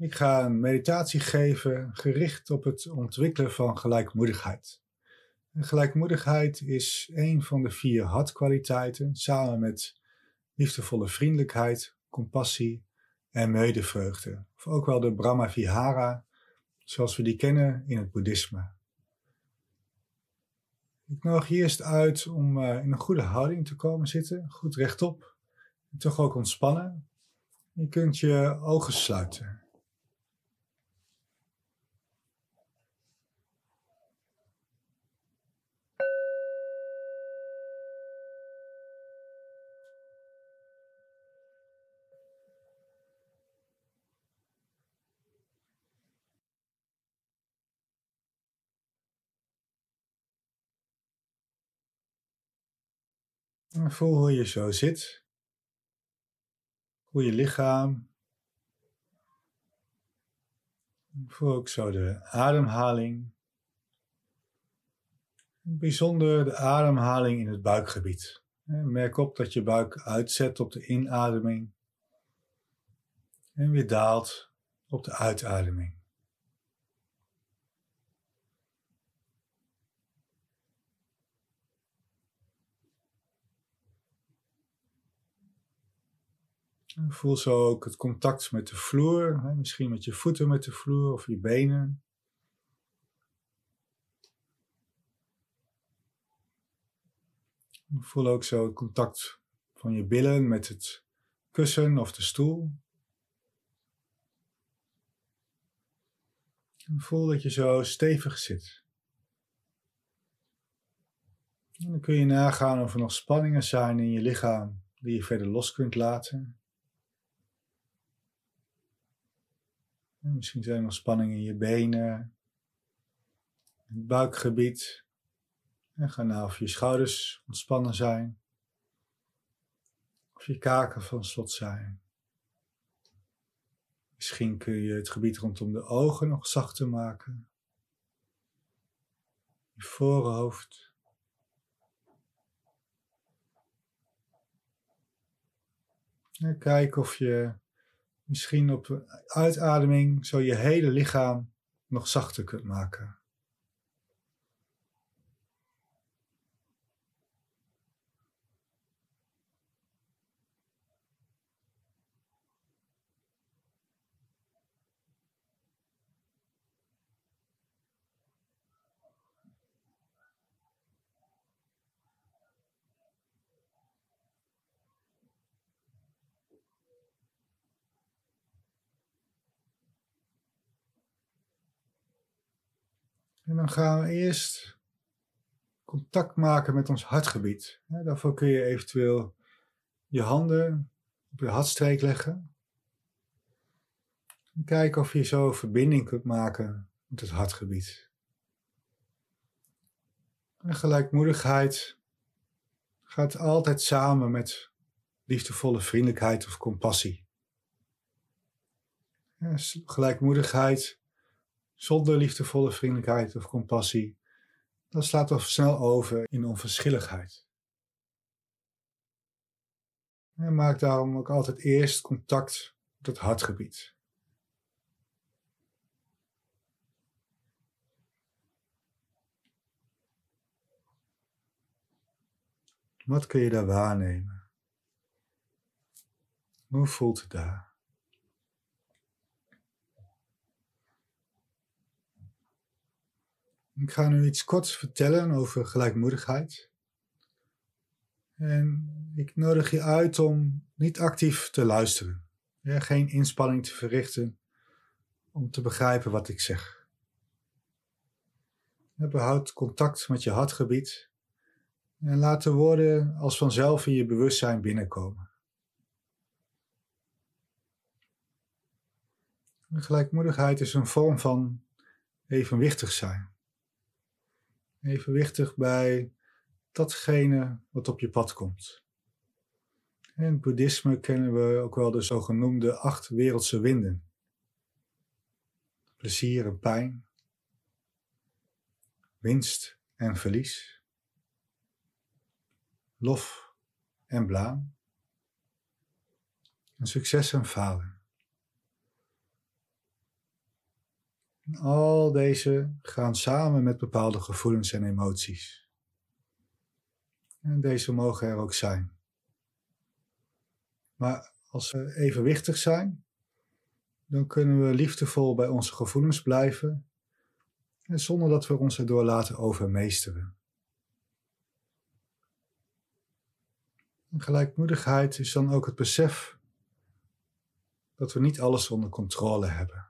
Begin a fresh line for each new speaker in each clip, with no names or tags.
Ik ga een meditatie geven gericht op het ontwikkelen van gelijkmoedigheid. Gelijkmoedigheid is een van de vier hartkwaliteiten, samen met liefdevolle vriendelijkheid, compassie en medevreugde. Of ook wel de Brahma Vihara, zoals we die kennen in het boeddhisme. Ik nodig je eerst uit om uh, in een goede houding te komen zitten, goed rechtop. En toch ook ontspannen. Je kunt je ogen sluiten. Voel hoe je zo zit. Hoe je lichaam. Voel ook zo de ademhaling. Bijzonder de ademhaling in het buikgebied. Merk op dat je buik uitzet op de inademing en weer daalt op de uitademing. Voel zo ook het contact met de vloer, misschien met je voeten met de vloer of je benen. Voel ook zo het contact van je billen met het kussen of de stoel. voel dat je zo stevig zit. Dan kun je nagaan of er nog spanningen zijn in je lichaam die je verder los kunt laten. Misschien zijn er nog spanningen in je benen, het buikgebied. En ga nou of je schouders ontspannen zijn, of je kaken van slot zijn. Misschien kun je het gebied rondom de ogen nog zachter maken. Je voorhoofd. En kijk of je misschien op uitademing zo je hele lichaam nog zachter kunt maken. En dan gaan we eerst contact maken met ons hartgebied. daarvoor kun je eventueel je handen op je hartstreek leggen. En kijken of je zo verbinding kunt maken met het hartgebied. En gelijkmoedigheid gaat altijd samen met liefdevolle vriendelijkheid of compassie. gelijkmoedigheid zonder liefdevolle vriendelijkheid of compassie, dan slaat toch snel over in onverschilligheid. En maak daarom ook altijd eerst contact met het hartgebied. Wat kun je daar waarnemen? Hoe voelt het daar? Ik ga nu iets korts vertellen over gelijkmoedigheid. En ik nodig je uit om niet actief te luisteren. Ja, geen inspanning te verrichten om te begrijpen wat ik zeg. Behoud contact met je hartgebied en laat de woorden als vanzelf in je bewustzijn binnenkomen. Gelijkmoedigheid is een vorm van evenwichtig zijn evenwichtig bij datgene wat op je pad komt. In het boeddhisme kennen we ook wel de zogenoemde acht wereldse winden. Plezier en pijn, winst en verlies, lof en blaam, en succes en falen. Al deze gaan samen met bepaalde gevoelens en emoties. En deze mogen er ook zijn. Maar als ze evenwichtig zijn, dan kunnen we liefdevol bij onze gevoelens blijven en zonder dat we ons erdoor laten overmeesteren. gelijkmoedigheid is dan ook het besef dat we niet alles onder controle hebben.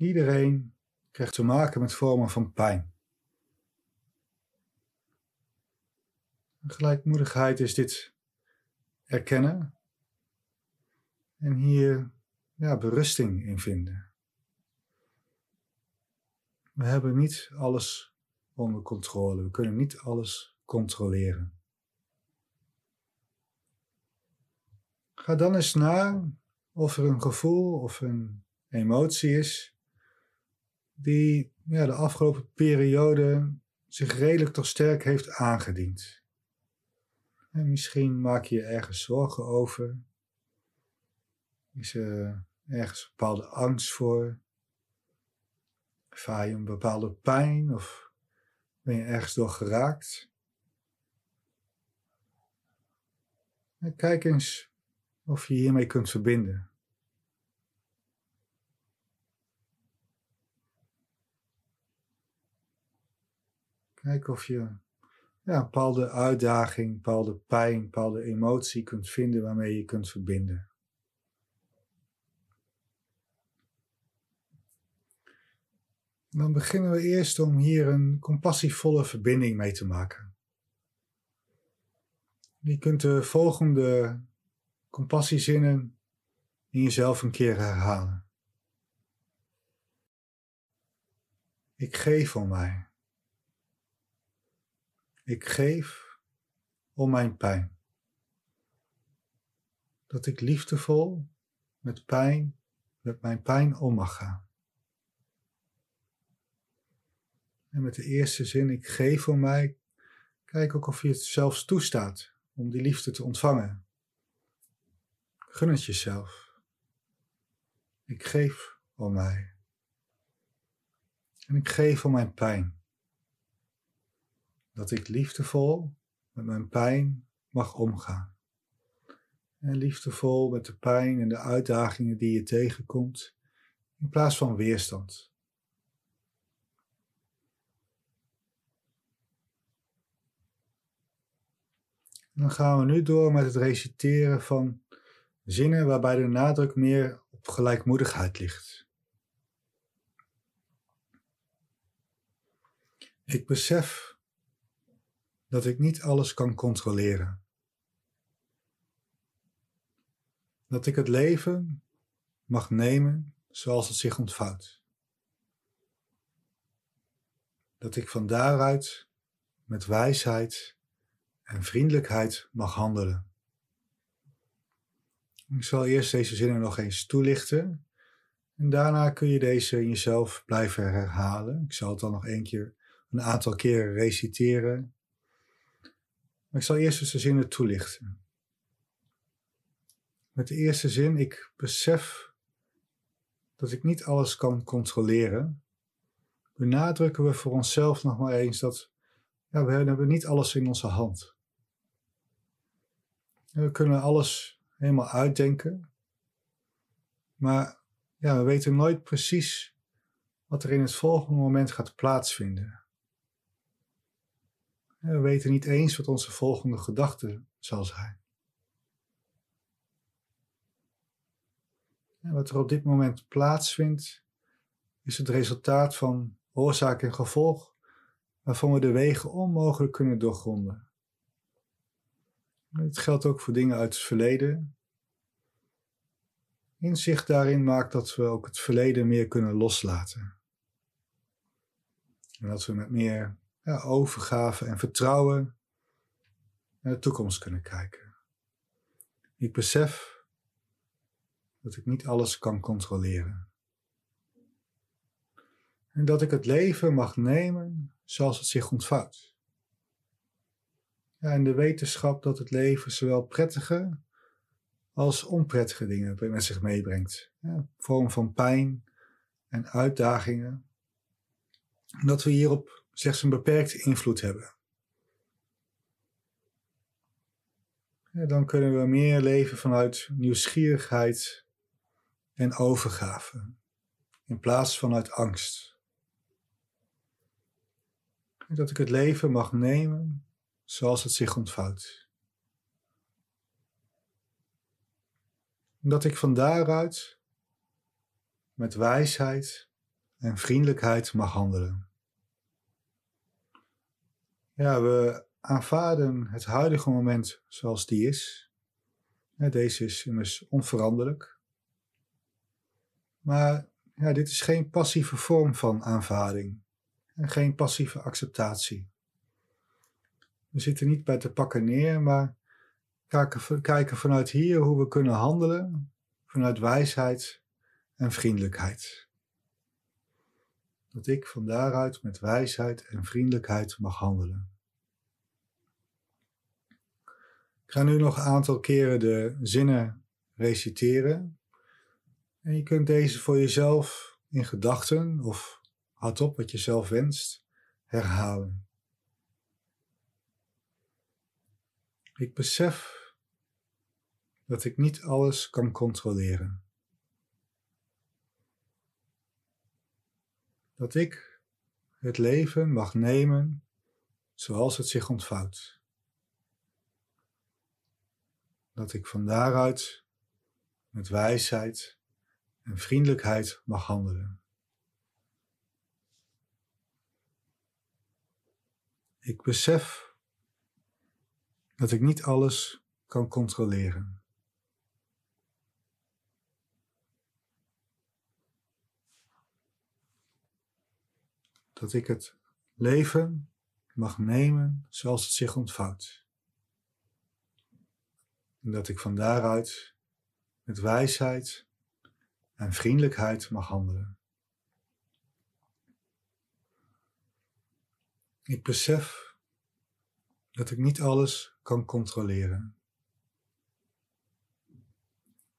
Iedereen krijgt te maken met vormen van pijn. Gelijkmoedigheid is dit erkennen en hier ja, berusting in vinden. We hebben niet alles onder controle. We kunnen niet alles controleren. Ga dan eens na of er een gevoel of een emotie is die ja, de afgelopen periode zich redelijk toch sterk heeft aangediend. En misschien maak je je ergens zorgen over. Is er ergens bepaalde angst voor? Ervaar je een bepaalde pijn of ben je ergens door geraakt? Kijk eens of je hiermee kunt verbinden. Kijk of je ja, een bepaalde uitdaging, een bepaalde pijn, een bepaalde emotie kunt vinden waarmee je kunt verbinden. Dan beginnen we eerst om hier een compassievolle verbinding mee te maken. Je kunt de volgende compassiezinnen in jezelf een keer herhalen. Ik geef om mij. Ik geef om mijn pijn. Dat ik liefdevol met pijn, met mijn pijn om mag gaan. En met de eerste zin, ik geef om mij, kijk ook of je het zelfs toestaat om die liefde te ontvangen. Gun het jezelf. Ik geef om mij. En ik geef om mijn pijn dat ik liefdevol met mijn pijn mag omgaan. En liefdevol met de pijn en de uitdagingen die je tegenkomt, in plaats van weerstand. Dan gaan we nu door met het reciteren van zinnen waarbij de nadruk meer op gelijkmoedigheid ligt. Ik besef dat ik niet alles kan controleren. Dat ik het leven mag nemen zoals het zich ontvouwt. Dat ik van daaruit met wijsheid en vriendelijkheid mag handelen. Ik zal eerst deze zinnen nog eens toelichten. En daarna kun je deze in jezelf blijven herhalen. Ik zal het dan nog een keer, een aantal keren reciteren. Maar ik zal eerst eens de zinnen toelichten. Met de eerste zin, ik besef dat ik niet alles kan controleren, benadrukken we voor onszelf nog maar eens dat ja, we hebben niet alles in onze hand. We kunnen alles helemaal uitdenken, maar ja, we weten nooit precies wat er in het volgende moment gaat plaatsvinden. We weten niet eens wat onze volgende gedachte zal zijn. Wat er op dit moment plaatsvindt, is het resultaat van oorzaak en gevolg, waarvan we de wegen onmogelijk kunnen doorgronden. Het geldt ook voor dingen uit het verleden. Inzicht daarin maakt dat we ook het verleden meer kunnen loslaten. En dat we met meer overgave en vertrouwen naar de toekomst kunnen kijken. Ik besef dat ik niet alles kan controleren. En dat ik het leven mag nemen zoals het zich ontvouwt. Ja, en de wetenschap dat het leven zowel prettige als onprettige dingen met zich meebrengt. Ja, vorm van pijn en uitdagingen. Dat we hierop slechts een beperkte invloed hebben. Dan kunnen we meer leven vanuit nieuwsgierigheid en overgave, in plaats van uit angst. Dat ik het leven mag nemen zoals het zich ontvouwt. Dat ik van daaruit met wijsheid en vriendelijkheid mag handelen. Ja, we aanvaarden het huidige moment zoals die is. Deze is immers onveranderlijk. Maar ja, dit is geen passieve vorm van aanvaarding en geen passieve acceptatie. We zitten niet bij te pakken neer, maar kijken, kijken vanuit hier hoe we kunnen handelen vanuit wijsheid en vriendelijkheid. Dat ik van daaruit met wijsheid en vriendelijkheid mag handelen. Ik ga nu nog een aantal keren de zinnen reciteren. En je kunt deze voor jezelf in gedachten of hardop wat je zelf wenst herhalen. Ik besef dat ik niet alles kan controleren. Dat ik het leven mag nemen zoals het zich ontvouwt. Dat ik van daaruit met wijsheid en vriendelijkheid mag handelen. Ik besef dat ik niet alles kan controleren. Dat ik het leven mag nemen zoals het zich ontvouwt. En dat ik van daaruit met wijsheid en vriendelijkheid mag handelen. Ik besef dat ik niet alles kan controleren.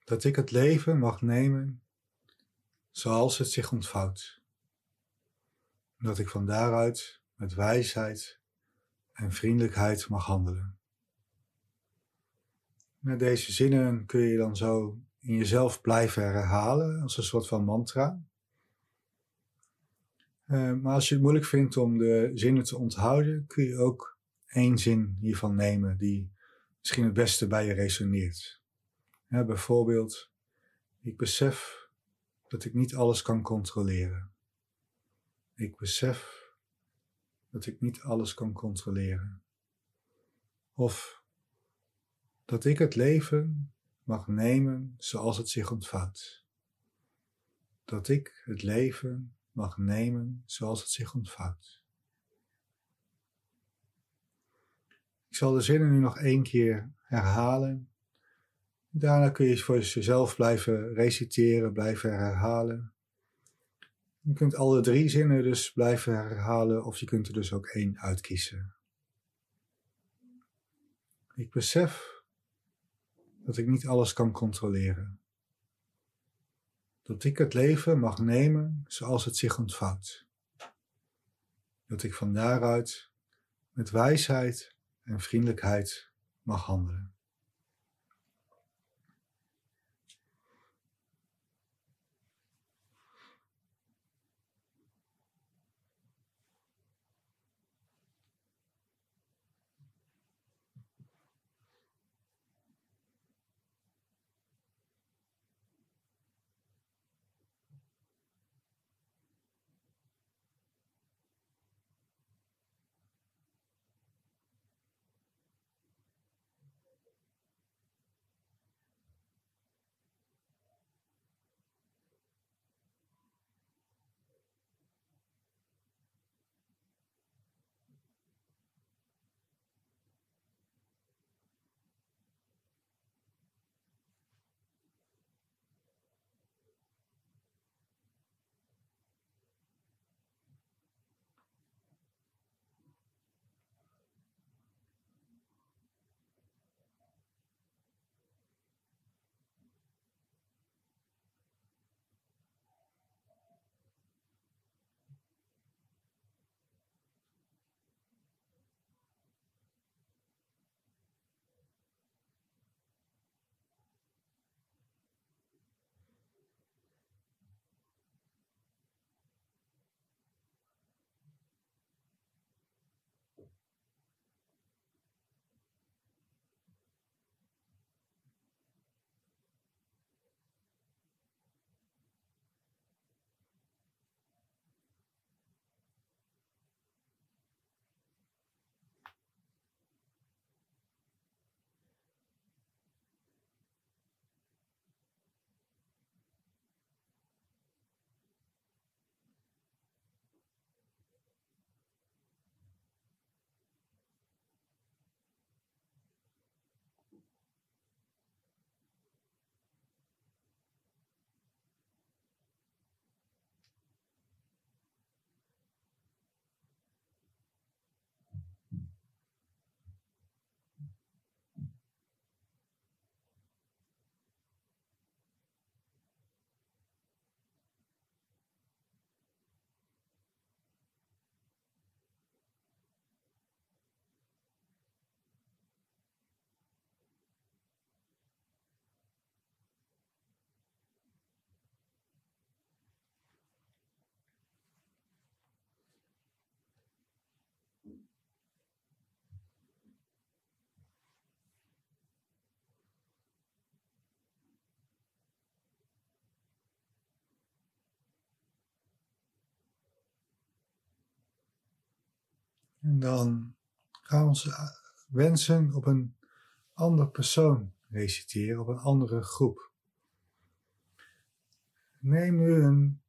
Dat ik het leven mag nemen zoals het zich ontvouwt. Dat ik van daaruit met wijsheid en vriendelijkheid mag handelen. Met deze zinnen kun je dan zo in jezelf blijven herhalen als een soort van mantra. Uh, maar als je het moeilijk vindt om de zinnen te onthouden, kun je ook één zin hiervan nemen die misschien het beste bij je resoneert. Bijvoorbeeld, ik besef dat ik niet alles kan controleren. Ik besef dat ik niet alles kan controleren. Of dat ik het leven mag nemen zoals het zich ontvouwt. Dat ik het leven mag nemen zoals het zich ontvouwt. Ik zal de zinnen nu nog één keer herhalen. Daarna kun je voor jezelf blijven reciteren, blijven herhalen. Je kunt alle drie zinnen dus blijven herhalen of je kunt er dus ook één uitkiezen. Ik besef dat ik niet alles kan controleren. Dat ik het leven mag nemen zoals het zich ontvouwt. Dat ik van daaruit met wijsheid en vriendelijkheid mag handelen. En dan gaan we onze wensen op een andere persoon reciteren, op een andere groep. Neem nu een,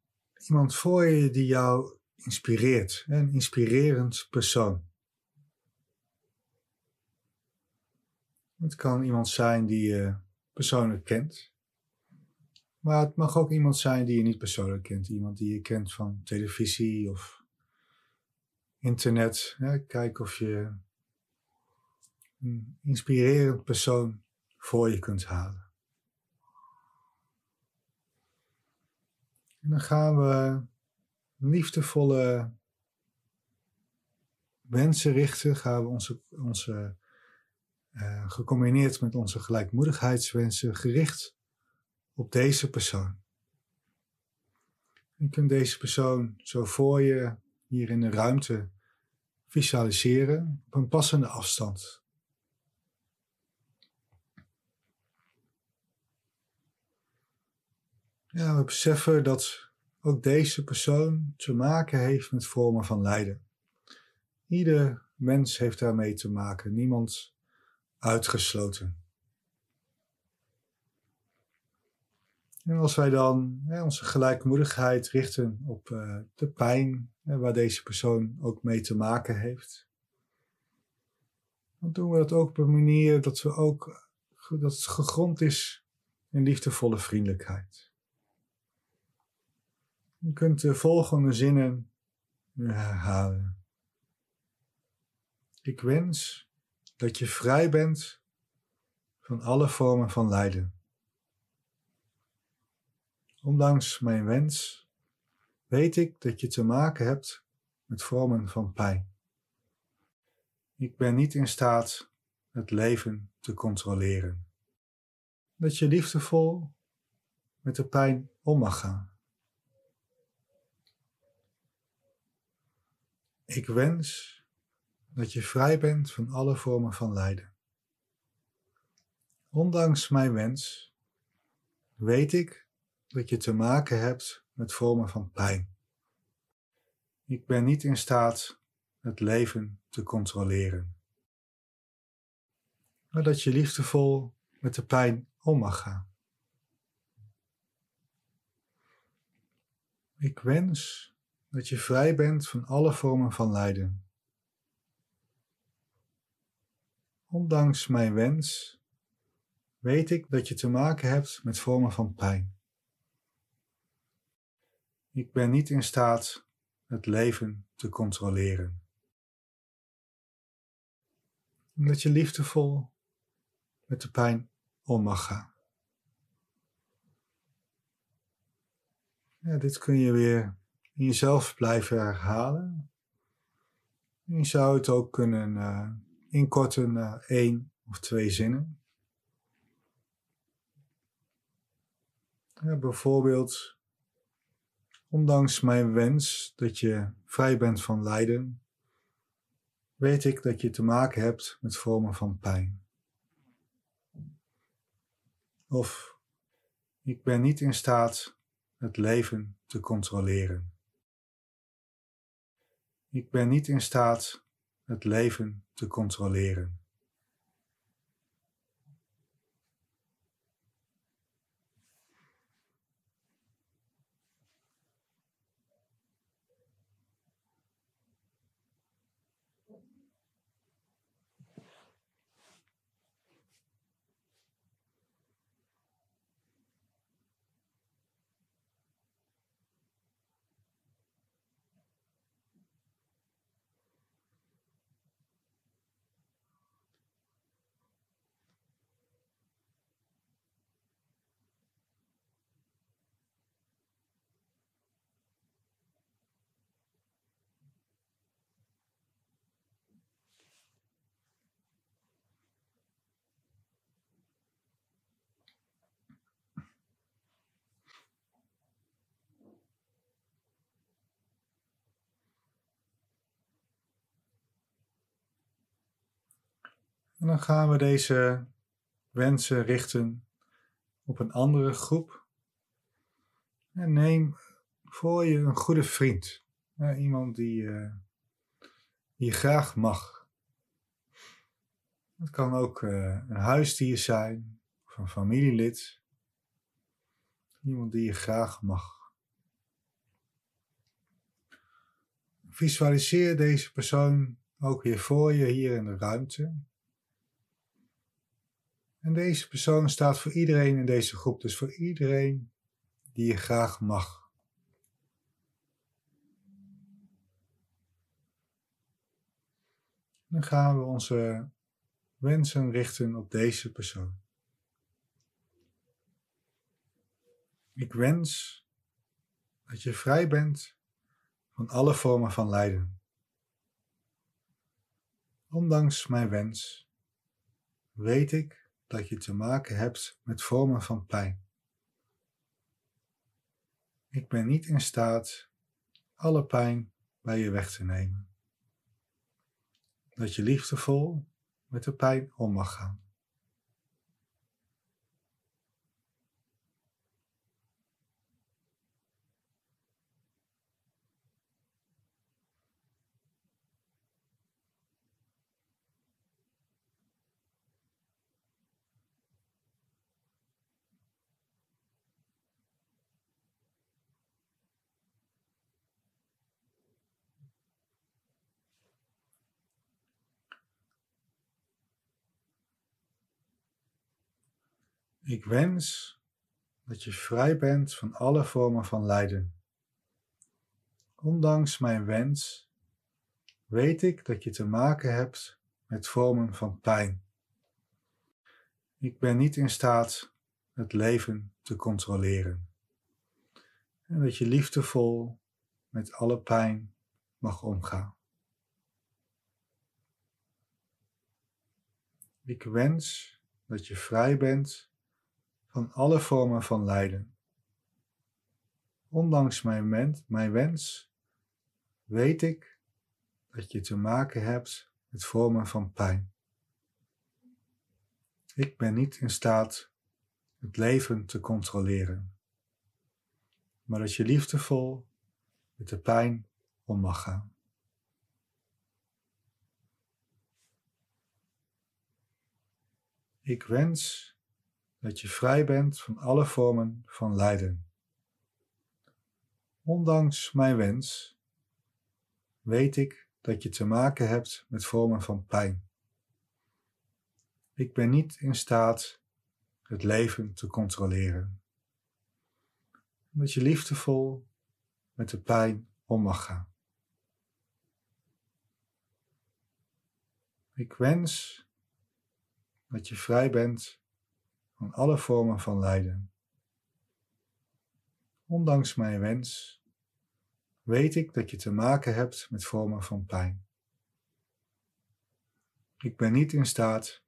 iemand voor je die jou inspireert, een inspirerend persoon. Het kan iemand zijn die je persoonlijk kent. Maar het mag ook iemand zijn die je niet persoonlijk kent. Iemand die je kent van televisie of internet. kijk of je een inspirerend persoon voor je kunt halen. En dan gaan we liefdevolle wensen richten. Gaan we onze, onze uh, gecombineerd met onze gelijkmoedigheidswensen gericht op deze persoon. Je kunt deze persoon zo voor je hier in de ruimte visualiseren op een passende afstand. Ja, we beseffen dat ook deze persoon te maken heeft met vormen van lijden. Ieder mens heeft daarmee te maken, niemand uitgesloten. En als wij dan hè, onze gelijkmoedigheid richten op uh, de pijn hè, waar deze persoon ook mee te maken heeft, dan doen we dat ook op een manier dat, we ook, dat het gegrond is in liefdevolle vriendelijkheid. Je kunt de volgende zinnen herhalen. Ik wens dat je vrij bent van alle vormen van lijden. Ondanks mijn wens weet ik dat je te maken hebt met vormen van pijn. Ik ben niet in staat het leven te controleren. Dat je liefdevol met de pijn om mag gaan. Ik wens dat je vrij bent van alle vormen van lijden. Ondanks mijn wens weet ik dat je te maken hebt met vormen van pijn. Ik ben niet in staat het leven te controleren. Maar dat je liefdevol met de pijn om mag gaan. Ik wens dat je vrij bent van alle vormen van lijden. Ondanks mijn wens weet ik dat je te maken hebt met vormen van pijn. Ik ben niet in staat het leven te controleren. Dat je liefdevol met de pijn om mag gaan. Ja, dit kun je weer in jezelf blijven herhalen. Je zou het ook kunnen uh, inkorten naar één of twee zinnen. Bijvoorbeeld, ondanks mijn wens dat je vrij bent van lijden, weet ik dat je te maken hebt met vormen van pijn. Of ik ben niet in staat het leven te controleren. Ik ben niet in staat het leven te controleren. En dan gaan we deze wensen richten op een andere groep. En neem voor je een goede vriend. iemand die, uh, die je graag mag. Het kan ook uh, een huisdier zijn of een familielid. Iemand die je graag mag. Visualiseer deze persoon ook weer voor je hier in de ruimte. En deze persoon staat voor iedereen in deze groep, dus voor iedereen die je graag mag. Dan gaan we onze wensen richten op deze persoon. Ik wens dat je vrij bent van alle vormen van lijden. Ondanks mijn wens weet ik dat je te maken hebt met vormen van pijn. Ik ben niet in staat alle pijn bij je weg te nemen. Dat je liefdevol met de pijn om mag gaan. Ik wens dat je vrij bent van alle vormen van lijden. Ondanks mijn wens weet ik dat je te maken hebt met vormen van pijn. Ik ben niet in staat het leven te controleren. En dat je liefdevol met alle pijn mag omgaan. Ik wens dat je vrij bent van alle vormen van lijden. Ondanks mijn, mijn wens weet ik dat je te maken hebt met vormen van pijn. Ik ben niet in staat het leven te controleren, maar dat je liefdevol met de pijn om mag gaan. Ik wens dat je vrij bent van alle vormen van lijden. Ondanks mijn wens weet ik dat je te maken hebt met vormen van pijn. Ik ben niet in staat het leven te controleren. Dat je liefdevol met de pijn om mag gaan. Ik wens dat je vrij bent van alle vormen van lijden. Ondanks mijn wens weet ik dat je te maken hebt met vormen van pijn. Ik ben niet in staat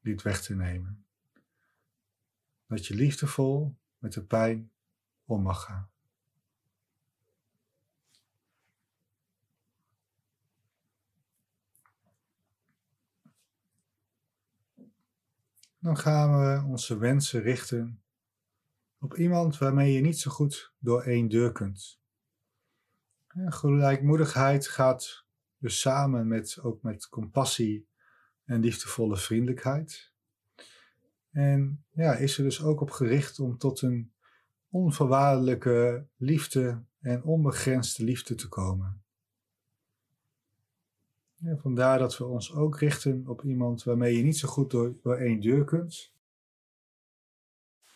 dit weg te nemen. Dat je liefdevol met de pijn om mag gaan. Dan gaan we onze wensen richten op iemand waarmee je niet zo goed door één deur kunt. Gelijkmoedigheid gaat dus samen met, ook met compassie en liefdevolle vriendelijkheid. En ja, is er dus ook op gericht om tot een onvoorwaardelijke liefde en onbegrensde liefde te komen. Vandaar dat we ons ook richten op iemand waarmee je niet zo goed door, door één deur kunt.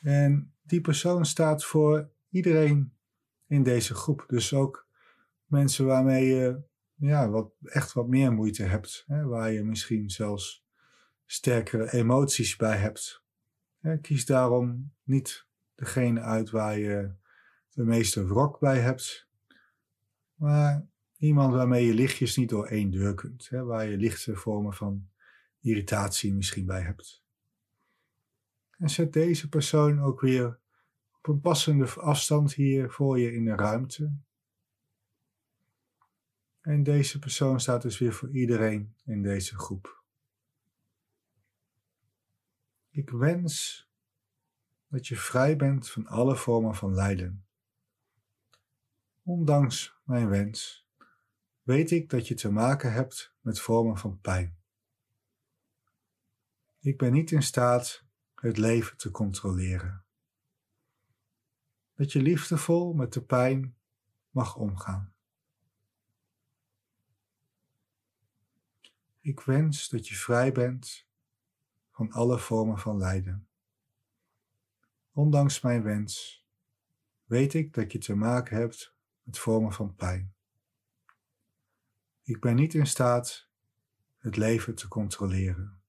En die persoon staat voor iedereen in deze groep. Dus ook mensen waarmee je ja, wat, echt wat meer moeite hebt. Hè, waar je misschien zelfs sterkere emoties bij hebt. kies daarom niet degene uit waar je de meeste wrok bij hebt. Maar Iemand waarmee je lichtjes niet door één deur kunt, hè, waar je lichte vormen van irritatie misschien bij hebt. En zet deze persoon ook weer op een passende afstand hier voor je in de ruimte. En deze persoon staat dus weer voor iedereen in deze groep. Ik wens dat je vrij bent van alle vormen van lijden. Ondanks mijn wens weet ik dat je te maken hebt met vormen van pijn. Ik ben niet in staat het leven te controleren. Dat je liefdevol met de pijn mag omgaan. Ik wens dat je vrij bent van alle vormen van lijden. Ondanks mijn wens weet ik dat je te maken hebt met vormen van pijn. Ik ben niet in staat het leven te controleren.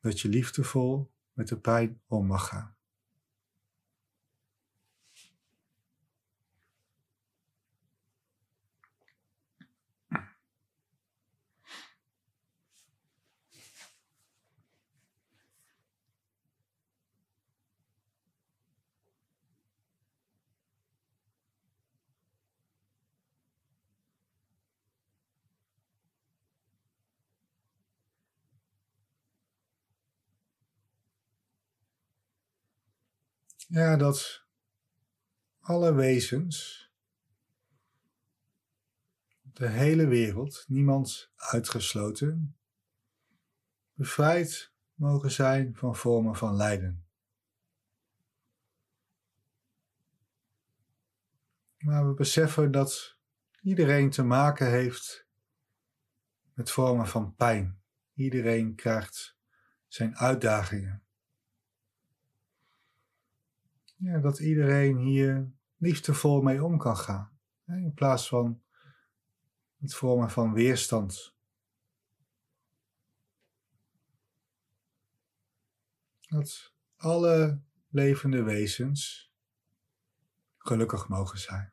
Dat je liefdevol met de pijn om mag gaan. Ja, dat alle wezens, de hele wereld, niemand uitgesloten, bevrijd mogen zijn van vormen van lijden. Maar we beseffen dat iedereen te maken heeft met vormen van pijn. Iedereen krijgt zijn uitdagingen ja, dat iedereen hier liefdevol mee om kan gaan. In plaats van het vormen van weerstand. Dat alle levende wezens gelukkig mogen zijn.